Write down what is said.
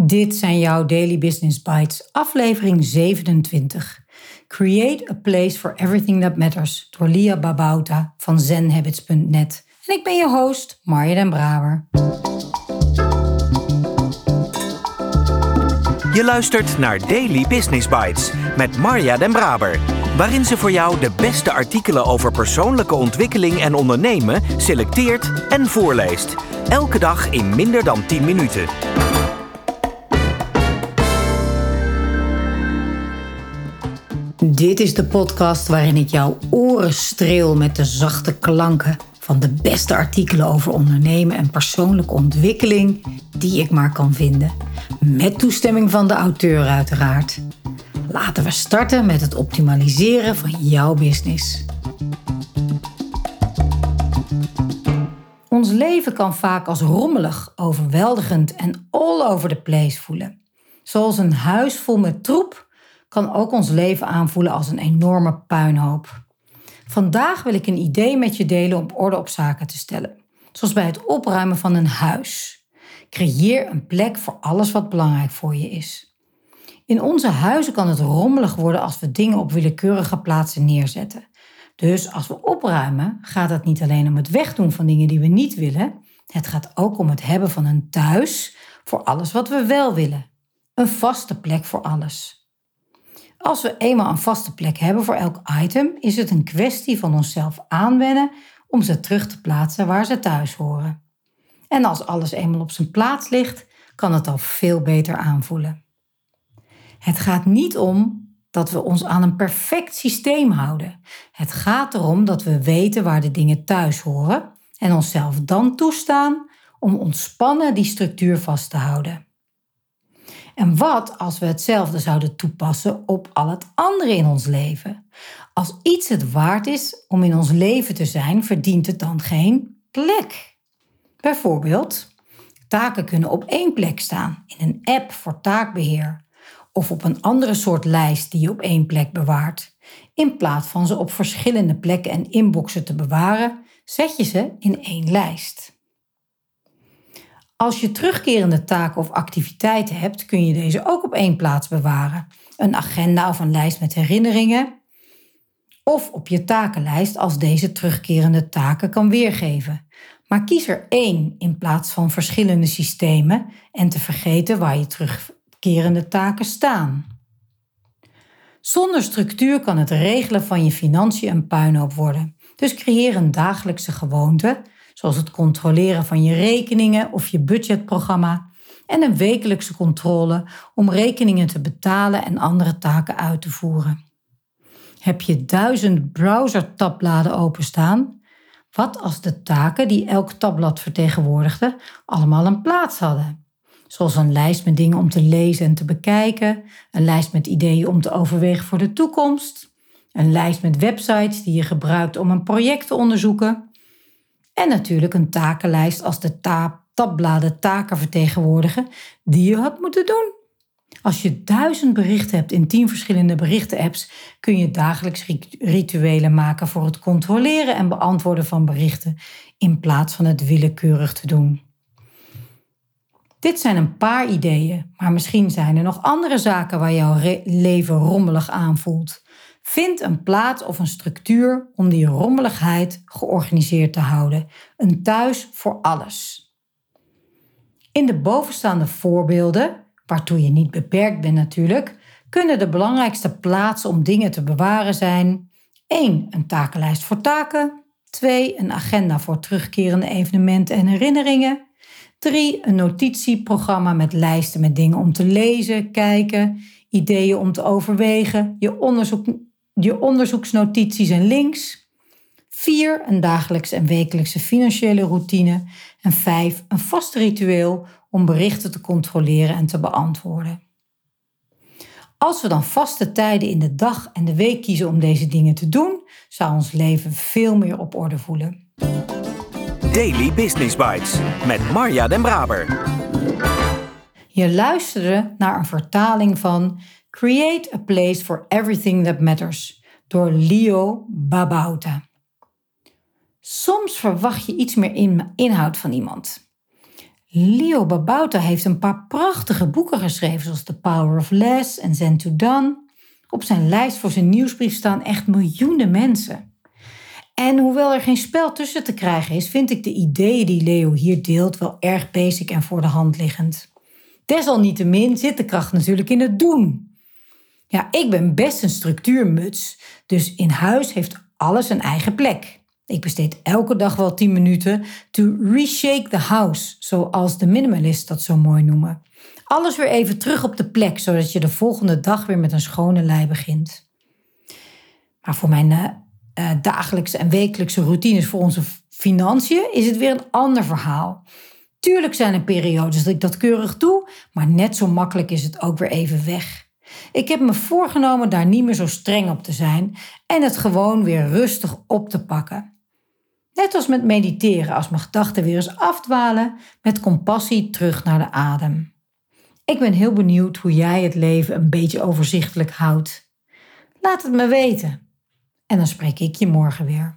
Dit zijn jouw Daily Business Bites, aflevering 27. Create a place for everything that matters door Lia Babauta van zenhabits.net. En ik ben je host, Marja den Braber. Je luistert naar Daily Business Bites met Marja den Braber, waarin ze voor jou de beste artikelen over persoonlijke ontwikkeling en ondernemen selecteert en voorleest. Elke dag in minder dan 10 minuten. Dit is de podcast waarin ik jouw oren streel met de zachte klanken van de beste artikelen over ondernemen en persoonlijke ontwikkeling die ik maar kan vinden. Met toestemming van de auteur uiteraard. Laten we starten met het optimaliseren van jouw business. Ons leven kan vaak als rommelig, overweldigend en all over the place voelen. Zoals een huis vol met troep kan ook ons leven aanvoelen als een enorme puinhoop. Vandaag wil ik een idee met je delen om orde op zaken te stellen. Zoals bij het opruimen van een huis. Creëer een plek voor alles wat belangrijk voor je is. In onze huizen kan het rommelig worden als we dingen op willekeurige plaatsen neerzetten. Dus als we opruimen, gaat het niet alleen om het wegdoen van dingen die we niet willen. Het gaat ook om het hebben van een thuis voor alles wat we wel willen. Een vaste plek voor alles. Als we eenmaal een vaste plek hebben voor elk item, is het een kwestie van onszelf aanwennen om ze terug te plaatsen waar ze thuis horen. En als alles eenmaal op zijn plaats ligt, kan het al veel beter aanvoelen. Het gaat niet om dat we ons aan een perfect systeem houden. Het gaat erom dat we weten waar de dingen thuis horen en onszelf dan toestaan om ontspannen die structuur vast te houden. En wat als we hetzelfde zouden toepassen op al het andere in ons leven? Als iets het waard is om in ons leven te zijn, verdient het dan geen plek. Bijvoorbeeld, taken kunnen op één plek staan, in een app voor taakbeheer, of op een andere soort lijst die je op één plek bewaart. In plaats van ze op verschillende plekken en inboxen te bewaren, zet je ze in één lijst. Als je terugkerende taken of activiteiten hebt, kun je deze ook op één plaats bewaren. Een agenda of een lijst met herinneringen. Of op je takenlijst als deze terugkerende taken kan weergeven. Maar kies er één in plaats van verschillende systemen en te vergeten waar je terugkerende taken staan. Zonder structuur kan het regelen van je financiën een puinhoop worden. Dus creëer een dagelijkse gewoonte zoals het controleren van je rekeningen of je budgetprogramma, en een wekelijkse controle om rekeningen te betalen en andere taken uit te voeren. Heb je duizend browser-tabbladen openstaan? Wat als de taken die elk tabblad vertegenwoordigde allemaal een plaats hadden? Zoals een lijst met dingen om te lezen en te bekijken, een lijst met ideeën om te overwegen voor de toekomst, een lijst met websites die je gebruikt om een project te onderzoeken, en natuurlijk een takenlijst als de ta tabbladen taken vertegenwoordigen die je had moeten doen. Als je duizend berichten hebt in tien verschillende berichtenapps, kun je dagelijks rituelen maken voor het controleren en beantwoorden van berichten in plaats van het willekeurig te doen. Dit zijn een paar ideeën, maar misschien zijn er nog andere zaken waar jouw leven rommelig aanvoelt. Vind een plaats of een structuur om die rommeligheid georganiseerd te houden. Een thuis voor alles. In de bovenstaande voorbeelden, waartoe je niet beperkt bent natuurlijk, kunnen de belangrijkste plaatsen om dingen te bewaren zijn 1. Een takenlijst voor taken. 2. Een agenda voor terugkerende evenementen en herinneringen. 3. Een notitieprogramma met lijsten met dingen om te lezen, kijken, ideeën om te overwegen, je onderzoek je onderzoeksnotities en links. 4. Een dagelijkse en wekelijkse financiële routine. En 5. Een vast ritueel om berichten te controleren en te beantwoorden. Als we dan vaste tijden in de dag en de week kiezen om deze dingen te doen, zou ons leven veel meer op orde voelen. Daily Business Bites met Marja Den Braber. Je luisterde naar een vertaling van Create a Place for Everything That Matters door Leo Babauta. Soms verwacht je iets meer inhoud van iemand. Leo Babauta heeft een paar prachtige boeken geschreven, zoals The Power of Less en Zen to Done. Op zijn lijst voor zijn nieuwsbrief staan echt miljoenen mensen. En hoewel er geen spel tussen te krijgen is, vind ik de ideeën die Leo hier deelt wel erg basic en voor de hand liggend. Desalniettemin zit de kracht natuurlijk in het doen. Ja, ik ben best een structuurmuts, dus in huis heeft alles een eigen plek. Ik besteed elke dag wel 10 minuten to reshake the house, zoals de minimalists dat zo mooi noemen. Alles weer even terug op de plek, zodat je de volgende dag weer met een schone lei begint. Maar voor mijn uh, dagelijkse en wekelijkse routines voor onze financiën is het weer een ander verhaal. Tuurlijk zijn er periodes dat ik dat keurig doe, maar net zo makkelijk is het ook weer even weg. Ik heb me voorgenomen daar niet meer zo streng op te zijn en het gewoon weer rustig op te pakken. Net als met mediteren, als mijn gedachten weer eens afdwalen, met compassie terug naar de adem. Ik ben heel benieuwd hoe jij het leven een beetje overzichtelijk houdt. Laat het me weten. En dan spreek ik je morgen weer.